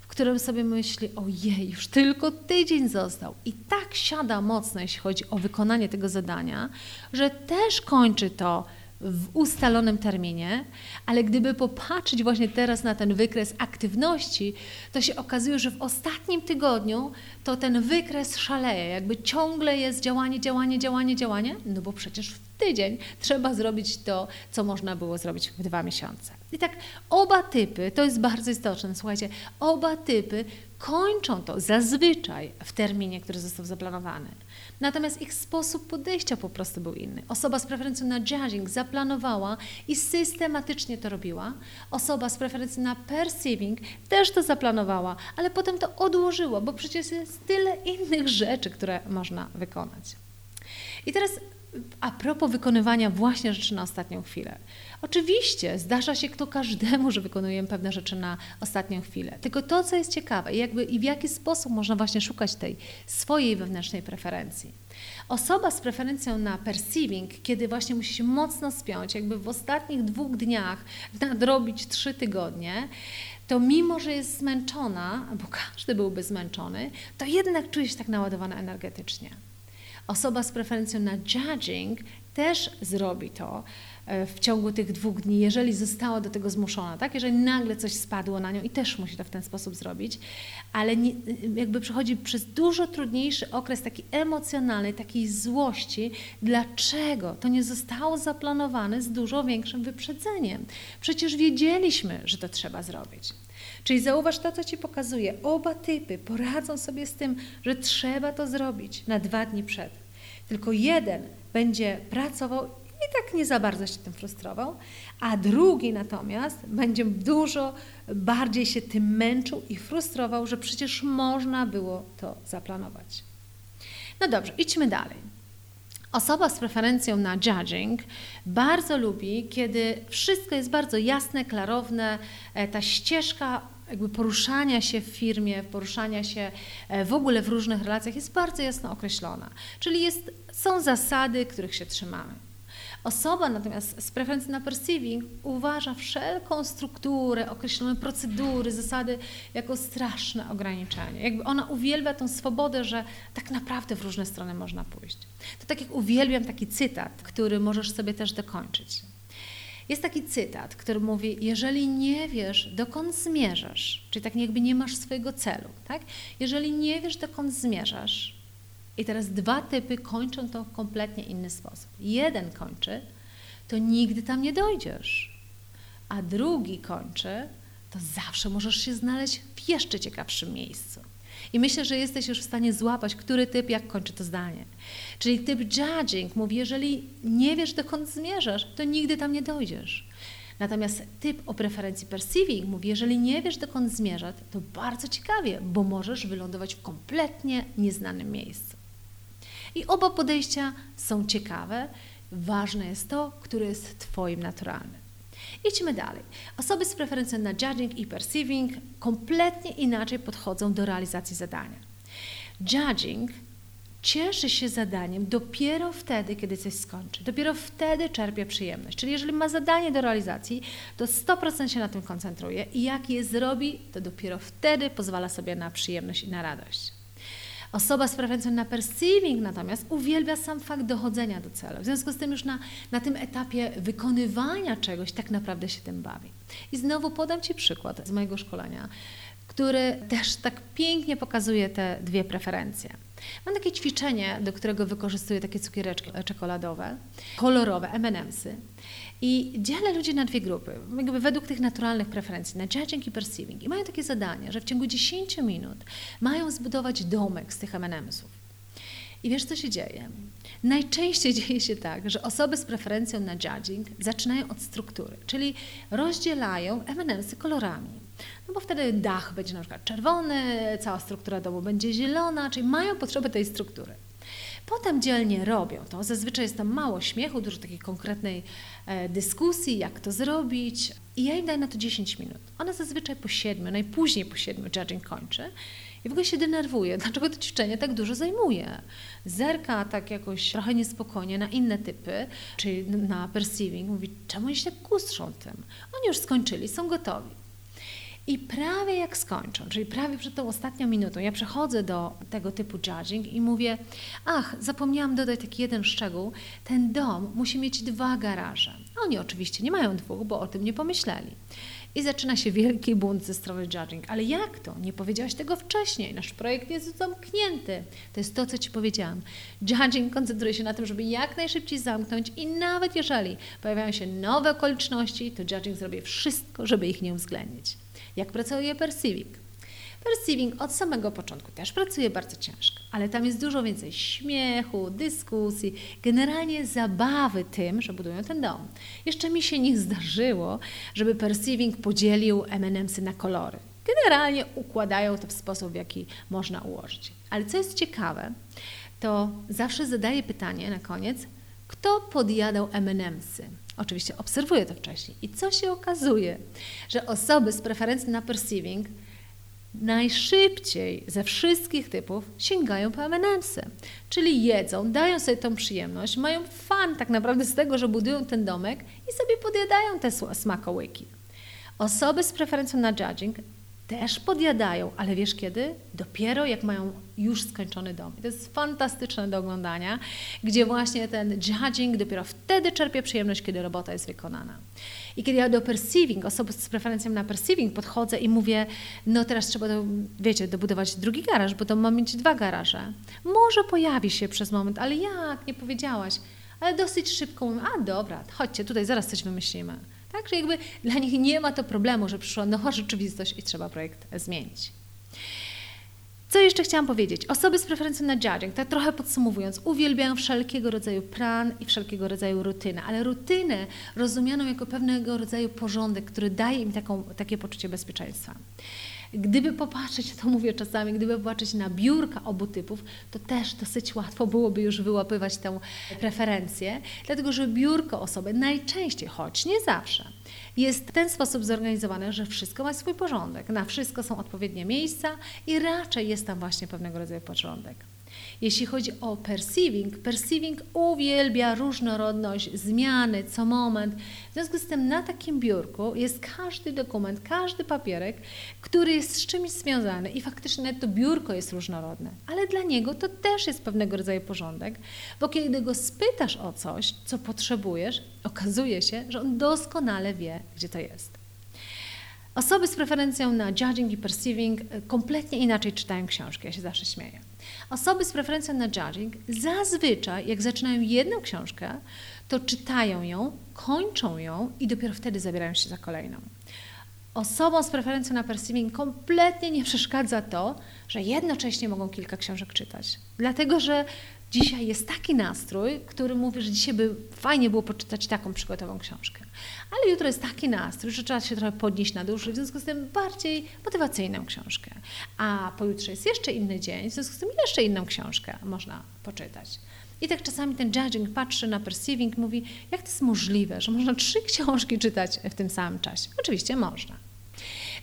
w którym sobie myśli, ojej, już tylko tydzień został. I tak siada mocno, jeśli chodzi o wykonanie tego zadania, że też kończy to w ustalonym terminie, ale gdyby popatrzeć właśnie teraz na ten wykres aktywności, to się okazuje, że w ostatnim tygodniu to ten wykres szaleje, jakby ciągle jest działanie, działanie, działanie, działanie, no bo przecież w tydzień trzeba zrobić to, co można było zrobić w dwa miesiące. I tak oba typy, to jest bardzo istotne, słuchajcie, oba typy kończą to zazwyczaj w terminie, który został zaplanowany. Natomiast ich sposób podejścia po prostu był inny. Osoba z preferencją na judging zaplanowała i systematycznie to robiła. Osoba z preferencją na perceiving też to zaplanowała, ale potem to odłożyła, bo przecież jest tyle innych rzeczy, które można wykonać. I teraz a propos wykonywania właśnie rzeczy na ostatnią chwilę. Oczywiście zdarza się kto każdemu, że wykonujemy pewne rzeczy na ostatnią chwilę. Tylko to, co jest ciekawe jakby, i w jaki sposób można właśnie szukać tej swojej wewnętrznej preferencji. Osoba z preferencją na perceiving, kiedy właśnie musi się mocno spiąć, jakby w ostatnich dwóch dniach nadrobić trzy tygodnie, to mimo, że jest zmęczona, bo każdy byłby zmęczony, to jednak czuje się tak naładowana energetycznie. Osoba z preferencją na judging też zrobi to w ciągu tych dwóch dni, jeżeli została do tego zmuszona, tak? jeżeli nagle coś spadło na nią i też musi to w ten sposób zrobić, ale nie, jakby przechodzi przez dużo trudniejszy okres taki emocjonalny, takiej złości, dlaczego to nie zostało zaplanowane z dużo większym wyprzedzeniem. Przecież wiedzieliśmy, że to trzeba zrobić. Czyli zauważ to, co Ci pokazuje. Oba typy poradzą sobie z tym, że trzeba to zrobić na dwa dni przed. Tylko jeden będzie pracował i tak nie za bardzo się tym frustrował, a drugi natomiast będzie dużo bardziej się tym męczył i frustrował, że przecież można było to zaplanować. No dobrze, idźmy dalej. Osoba z preferencją na judging bardzo lubi, kiedy wszystko jest bardzo jasne, klarowne, e, ta ścieżka jakby poruszania się w firmie, poruszania się e, w ogóle w różnych relacjach jest bardzo jasno określona. Czyli jest, są zasady, których się trzymamy. Osoba natomiast z preferencji na perceiving uważa wszelką strukturę, określone procedury, zasady jako straszne ograniczenie. Jakby ona uwielbia tą swobodę, że tak naprawdę w różne strony można pójść. To tak jak uwielbiam taki cytat, który możesz sobie też dokończyć. Jest taki cytat, który mówi: Jeżeli nie wiesz, dokąd zmierzasz, czyli tak jakby nie masz swojego celu, tak? Jeżeli nie wiesz, dokąd zmierzasz, i teraz dwa typy kończą to w kompletnie inny sposób. Jeden kończy, to nigdy tam nie dojdziesz, a drugi kończy, to zawsze możesz się znaleźć w jeszcze ciekawszym miejscu. I myślę, że jesteś już w stanie złapać, który typ jak kończy to zdanie. Czyli typ judging mówi, jeżeli nie wiesz, dokąd zmierzasz, to nigdy tam nie dojdziesz. Natomiast typ o preferencji perceiving mówi, jeżeli nie wiesz, dokąd zmierzasz, to bardzo ciekawie, bo możesz wylądować w kompletnie nieznanym miejscu. I oba podejścia są ciekawe. Ważne jest to, które jest Twoim naturalnym. Idźmy dalej. Osoby z preferencją na judging i perceiving kompletnie inaczej podchodzą do realizacji zadania. Judging cieszy się zadaniem dopiero wtedy, kiedy coś skończy. Dopiero wtedy czerpie przyjemność. Czyli jeżeli ma zadanie do realizacji, to 100% się na tym koncentruje i jak je zrobi, to dopiero wtedy pozwala sobie na przyjemność i na radość. Osoba z preferencją na perceiving natomiast uwielbia sam fakt dochodzenia do celu. W związku z tym już na, na tym etapie wykonywania czegoś tak naprawdę się tym bawi. I znowu podam Ci przykład z mojego szkolenia, który też tak pięknie pokazuje te dwie preferencje. Mam takie ćwiczenie, do którego wykorzystuję takie cukiereczki czekoladowe, kolorowe, M&M'sy. I dzielę ludzi na dwie grupy, jakby według tych naturalnych preferencji, na judging i perceiving. I mają takie zadanie, że w ciągu 10 minut mają zbudować domek z tych M&M'sów. I wiesz, co się dzieje? Najczęściej dzieje się tak, że osoby z preferencją na judging zaczynają od struktury, czyli rozdzielają M&M'sy kolorami. No bo wtedy dach będzie na przykład czerwony, cała struktura domu będzie zielona, czyli mają potrzebę tej struktury. Potem dzielnie robią to. Zazwyczaj jest tam mało śmiechu, dużo takiej konkretnej e, dyskusji, jak to zrobić. I ja im daję na to 10 minut. Ona zazwyczaj po 7, najpóźniej po 7 judging kończy. I w ogóle się denerwuje, dlaczego to ćwiczenie tak dużo zajmuje. Zerka tak jakoś trochę niespokojnie na inne typy, czyli na perceiving, mówi, czemu oni się tak kuszą tym? Oni już skończyli, są gotowi. I prawie jak skończą, czyli prawie przed tą ostatnią minutą, ja przechodzę do tego typu judging i mówię, ach, zapomniałam dodać taki jeden szczegół, ten dom musi mieć dwa garaże. Oni oczywiście nie mają dwóch, bo o tym nie pomyśleli. I zaczyna się wielki bunt ze strony judging. Ale jak to? Nie powiedziałaś tego wcześniej. Nasz projekt jest zamknięty. To jest to, co Ci powiedziałam. Judging koncentruje się na tym, żeby jak najszybciej zamknąć i nawet jeżeli pojawiają się nowe okoliczności, to judging zrobi wszystko, żeby ich nie uwzględnić. Jak pracuje perceiving? Perceiving od samego początku też pracuje bardzo ciężko, ale tam jest dużo więcej śmiechu, dyskusji, generalnie zabawy tym, że budują ten dom. Jeszcze mi się nie zdarzyło, żeby perceiving podzielił M&M'sy na kolory. Generalnie układają to w sposób, w jaki można ułożyć. Ale co jest ciekawe, to zawsze zadaję pytanie na koniec, kto podjadał M&M'sy? Oczywiście obserwuję to wcześniej. I co się okazuje? Że osoby z preferencji na perceiving najszybciej ze wszystkich typów sięgają po M&M'sy. Czyli jedzą, dają sobie tą przyjemność, mają fan tak naprawdę z tego, że budują ten domek i sobie podjadają te smakołyki. Osoby z preferencją na judging też podjadają, ale wiesz kiedy? Dopiero jak mają już skończony dom. I to jest fantastyczne do oglądania, gdzie właśnie ten judging dopiero wtedy czerpie przyjemność, kiedy robota jest wykonana. I kiedy ja do perceiving, osoby z preferencją na perceiving podchodzę i mówię, no teraz trzeba, do, wiecie, dobudować drugi garaż, bo to ma mieć dwa garaże. Może pojawi się przez moment, ale jak, nie powiedziałaś. Ale dosyć szybko mówię, a dobra, chodźcie, tutaj zaraz coś wymyślimy. Tak, że jakby dla nich nie ma to problemu, że przyszła nowa rzeczywistość i trzeba projekt zmienić. Co jeszcze chciałam powiedzieć? Osoby z preferencją na judging, tak trochę podsumowując, uwielbiają wszelkiego rodzaju plan i wszelkiego rodzaju rutynę, ale rutynę rozumianą jako pewnego rodzaju porządek, który daje im taką, takie poczucie bezpieczeństwa. Gdyby popatrzeć, to mówię czasami, gdyby popatrzeć na biurka obu typów, to też dosyć łatwo byłoby już wyłapywać tę preferencję, dlatego że biurko osoby najczęściej, choć nie zawsze, jest w ten sposób zorganizowane, że wszystko ma swój porządek, na wszystko są odpowiednie miejsca i raczej jest tam właśnie pewnego rodzaju porządek. Jeśli chodzi o perceiving, perceiving uwielbia różnorodność, zmiany co moment. W związku z tym na takim biurku jest każdy dokument, każdy papierek, który jest z czymś związany i faktycznie to biurko jest różnorodne, ale dla niego to też jest pewnego rodzaju porządek, bo kiedy go spytasz o coś, co potrzebujesz, okazuje się, że on doskonale wie, gdzie to jest. Osoby z preferencją na judging i perceiving kompletnie inaczej czytają książki, ja się zawsze śmieję. Osoby z preferencją na judging zazwyczaj, jak zaczynają jedną książkę, to czytają ją, kończą ją i dopiero wtedy zabierają się za kolejną. Osobom z preferencją na perceiving kompletnie nie przeszkadza to, że jednocześnie mogą kilka książek czytać. Dlatego, że Dzisiaj jest taki nastrój, który mówi, że dzisiaj by fajnie było poczytać taką przykładową książkę. Ale jutro jest taki nastrój, że trzeba się trochę podnieść na duszy, w związku z tym bardziej motywacyjną książkę. A pojutrze jest jeszcze inny dzień, w związku z tym jeszcze inną książkę można poczytać. I tak czasami ten judging patrzy na perceiving, mówi, jak to jest możliwe, że można trzy książki czytać w tym samym czasie. Oczywiście można.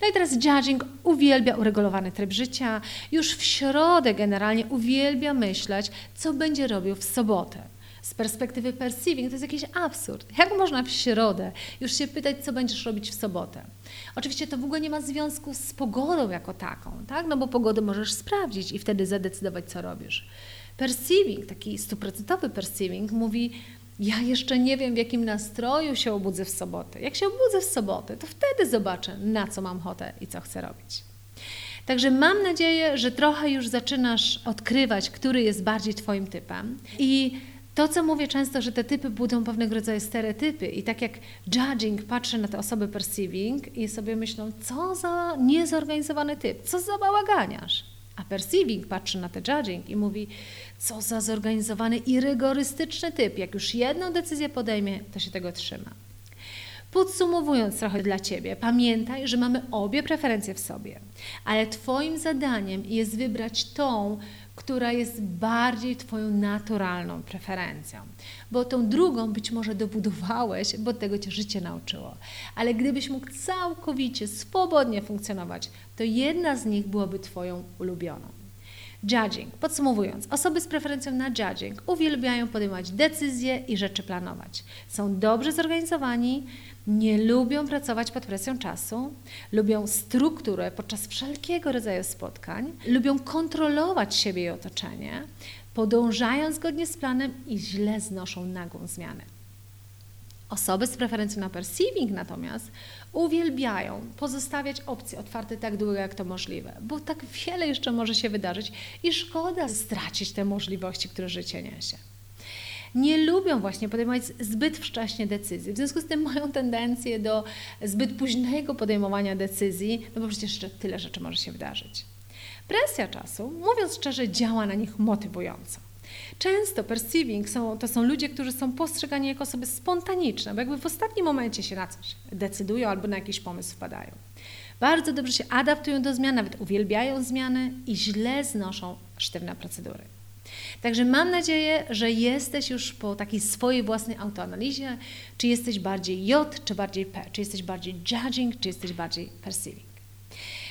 No i teraz judging uwielbia uregulowany tryb życia. Już w środę generalnie uwielbia myśleć, co będzie robił w sobotę. Z perspektywy perceiving to jest jakiś absurd. Jak można w środę już się pytać, co będziesz robić w sobotę? Oczywiście to w ogóle nie ma związku z pogodą jako taką, tak? no bo pogodę możesz sprawdzić i wtedy zadecydować, co robisz. Perceiving, taki stuprocentowy perceiving mówi, ja jeszcze nie wiem, w jakim nastroju się obudzę w sobotę. Jak się obudzę w sobotę, to wtedy zobaczę, na co mam ochotę i co chcę robić. Także mam nadzieję, że trochę już zaczynasz odkrywać, który jest bardziej Twoim typem. I to, co mówię często, że te typy budzą pewnego rodzaju stereotypy i tak jak judging patrzy na te osoby perceiving i sobie myślą, co za niezorganizowany typ, co za bałaganiarz. A perceiving patrzy na te judging i mówi, co za zorganizowany i rygorystyczny typ. Jak już jedną decyzję podejmie, to się tego trzyma. Podsumowując trochę dla Ciebie, pamiętaj, że mamy obie preferencje w sobie, ale Twoim zadaniem jest wybrać tą, która jest bardziej Twoją naturalną preferencją. Bo tą drugą być może dobudowałeś, bo tego Cię życie nauczyło. Ale gdybyś mógł całkowicie swobodnie funkcjonować, to jedna z nich byłaby Twoją ulubioną. Judging. Podsumowując, osoby z preferencją na judging uwielbiają podejmować decyzje i rzeczy planować. Są dobrze zorganizowani, nie lubią pracować pod presją czasu, lubią strukturę podczas wszelkiego rodzaju spotkań, lubią kontrolować siebie i otoczenie, podążają zgodnie z planem i źle znoszą nagłą zmianę. Osoby z preferencją na perceiving natomiast uwielbiają pozostawiać opcje otwarte tak długo, jak to możliwe, bo tak wiele jeszcze może się wydarzyć i szkoda stracić te możliwości, które życie niesie nie lubią właśnie podejmować zbyt wcześnie decyzji. W związku z tym mają tendencję do zbyt późnego podejmowania decyzji, no bo przecież jeszcze tyle rzeczy może się wydarzyć. Presja czasu, mówiąc szczerze, działa na nich motywująco. Często perceiving są, to są ludzie, którzy są postrzegani jako osoby spontaniczne, bo jakby w ostatnim momencie się na coś decydują albo na jakiś pomysł wpadają. Bardzo dobrze się adaptują do zmian, nawet uwielbiają zmiany i źle znoszą sztywne procedury. Także mam nadzieję, że jesteś już po takiej swojej własnej autoanalizie, czy jesteś bardziej J, czy bardziej P, czy jesteś bardziej judging, czy jesteś bardziej perceiving.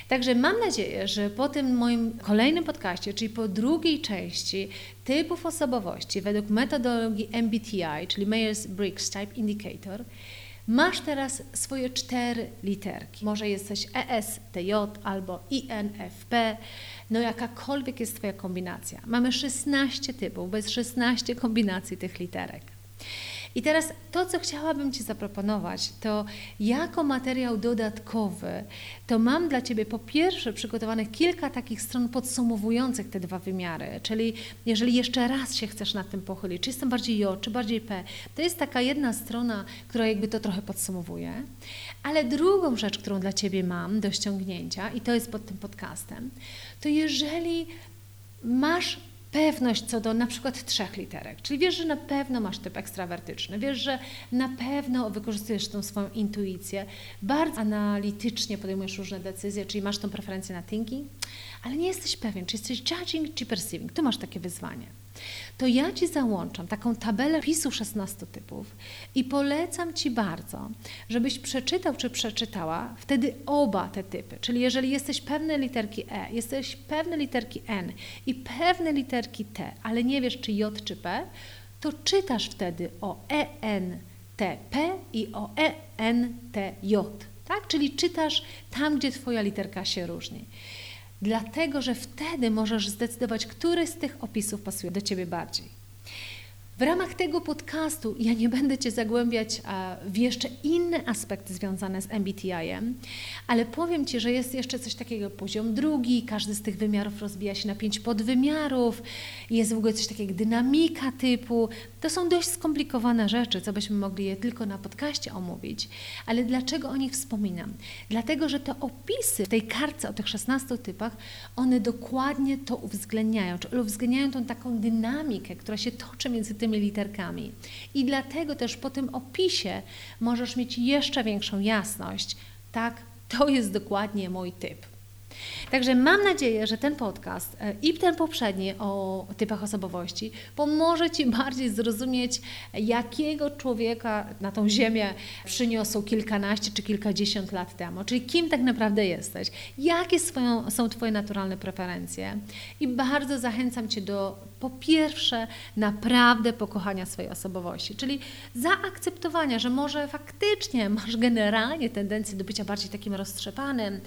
Także mam nadzieję, że po tym moim kolejnym podcaście, czyli po drugiej części typów osobowości według metodologii MBTI, czyli Myers-Briggs Type Indicator, masz teraz swoje cztery literki. Może jesteś ES, TJ albo INFP, no jakakolwiek jest Twoja kombinacja. Mamy 16 typów, bo jest 16 kombinacji tych literek. I teraz to, co chciałabym Ci zaproponować, to jako materiał dodatkowy, to mam dla Ciebie po pierwsze przygotowane kilka takich stron podsumowujących te dwa wymiary, czyli jeżeli jeszcze raz się chcesz nad tym pochylić, czy jestem bardziej J, czy bardziej P, to jest taka jedna strona, która jakby to trochę podsumowuje. Ale drugą rzecz, którą dla Ciebie mam do ściągnięcia, i to jest pod tym podcastem, to jeżeli masz pewność co do na przykład trzech literek, czyli wiesz, że na pewno masz typ ekstrawertyczny, wiesz, że na pewno wykorzystujesz tą swoją intuicję, bardzo analitycznie podejmujesz różne decyzje, czyli masz tą preferencję na thinking, ale nie jesteś pewien, czy jesteś judging, czy perceiving. Tu masz takie wyzwanie to ja Ci załączam taką tabelę pisu 16 typów i polecam Ci bardzo, żebyś przeczytał czy przeczytała wtedy oba te typy. Czyli jeżeli jesteś pewny literki E, jesteś pewny literki N i pewne literki T, ale nie wiesz czy J czy P, to czytasz wtedy o ENTP i o ENTJ. Tak? Czyli czytasz tam, gdzie Twoja literka się różni dlatego że wtedy możesz zdecydować, który z tych opisów pasuje do Ciebie bardziej. W ramach tego podcastu ja nie będę Cię zagłębiać w jeszcze inne aspekty związane z MBTI-em, ale powiem Ci, że jest jeszcze coś takiego poziom drugi, każdy z tych wymiarów rozbija się na pięć podwymiarów, jest w ogóle coś takiego jak dynamika typu. To są dość skomplikowane rzeczy, co byśmy mogli je tylko na podcaście omówić, ale dlaczego o nich wspominam? Dlatego, że te opisy w tej kartce o tych 16 typach, one dokładnie to uwzględniają, czy uwzględniają tą taką dynamikę, która się toczy między tymi tymi literkami. I dlatego też po tym opisie możesz mieć jeszcze większą jasność. Tak, to jest dokładnie mój typ. Także mam nadzieję, że ten podcast e, i ten poprzedni o typach osobowości pomoże Ci bardziej zrozumieć, jakiego człowieka na tą ziemię przyniosą kilkanaście czy kilkadziesiąt lat temu, czyli kim tak naprawdę jesteś, jakie swoją, są Twoje naturalne preferencje. I bardzo zachęcam Cię do po pierwsze naprawdę pokochania swojej osobowości, czyli zaakceptowania, że może faktycznie masz generalnie tendencję do bycia bardziej takim roztrzepanym,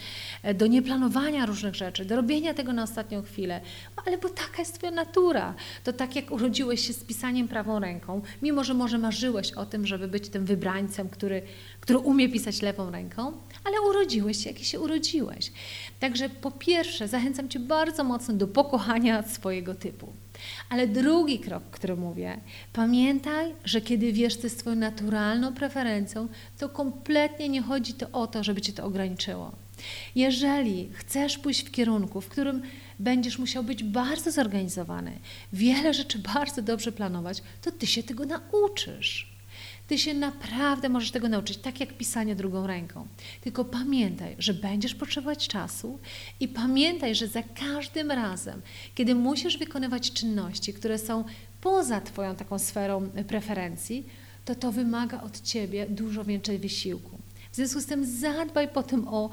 e, do nieplanowania wykonywania różnych rzeczy, do robienia tego na ostatnią chwilę, ale bo taka jest Twoja natura. To tak jak urodziłeś się z pisaniem prawą ręką, mimo że może marzyłeś o tym, żeby być tym wybrańcem, który, który umie pisać lewą ręką, ale urodziłeś się, jak się urodziłeś. Także po pierwsze, zachęcam Cię bardzo mocno do pokochania swojego typu. Ale drugi krok, który mówię, pamiętaj, że kiedy wiesz, co jest Twoją naturalną preferencją, to kompletnie nie chodzi to o to, żeby Cię to ograniczyło. Jeżeli chcesz pójść w kierunku, w którym będziesz musiał być bardzo zorganizowany, wiele rzeczy bardzo dobrze planować, to Ty się tego nauczysz. Ty się naprawdę możesz tego nauczyć, tak jak pisanie drugą ręką. Tylko pamiętaj, że będziesz potrzebować czasu i pamiętaj, że za każdym razem, kiedy musisz wykonywać czynności, które są poza Twoją taką sferą preferencji, to to wymaga od Ciebie dużo więcej wysiłku. W związku z tym zadbaj potem o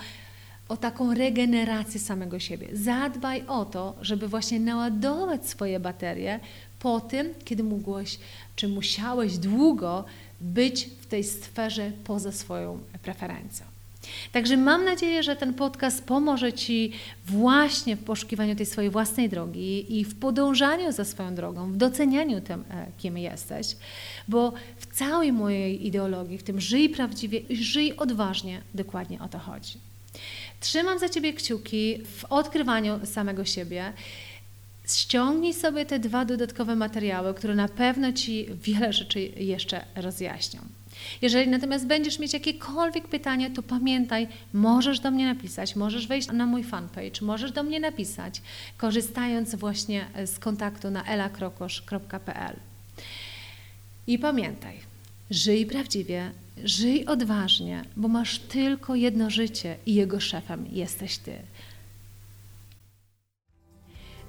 o taką regenerację samego siebie. Zadbaj o to, żeby właśnie naładować swoje baterie po tym, kiedy mogłeś, czy musiałeś długo być w tej sferze poza swoją preferencją. Także mam nadzieję, że ten podcast pomoże Ci właśnie w poszukiwaniu tej swojej własnej drogi i w podążaniu za swoją drogą, w docenianiu tym, e, kim jesteś, bo w całej mojej ideologii, w tym żyj prawdziwie i żyj odważnie, dokładnie o to chodzi. Trzymam za Ciebie kciuki w odkrywaniu samego siebie. Ściągnij sobie te dwa dodatkowe materiały, które na pewno Ci wiele rzeczy jeszcze rozjaśnią. Jeżeli natomiast będziesz mieć jakiekolwiek pytanie, to pamiętaj, możesz do mnie napisać, możesz wejść na mój fanpage, możesz do mnie napisać, korzystając właśnie z kontaktu na elakrokosz.pl. I pamiętaj, żyj prawdziwie, żyj odważnie, bo masz tylko jedno życie i jego szefem jesteś Ty.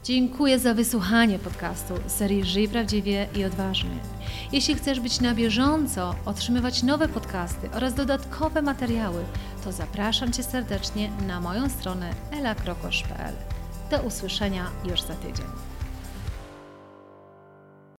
Dziękuję za wysłuchanie podcastu serii Żyj Prawdziwie i Odważnie. Jeśli chcesz być na bieżąco, otrzymywać nowe podcasty oraz dodatkowe materiały, to zapraszam Cię serdecznie na moją stronę elakrokosz.pl. Do usłyszenia już za tydzień.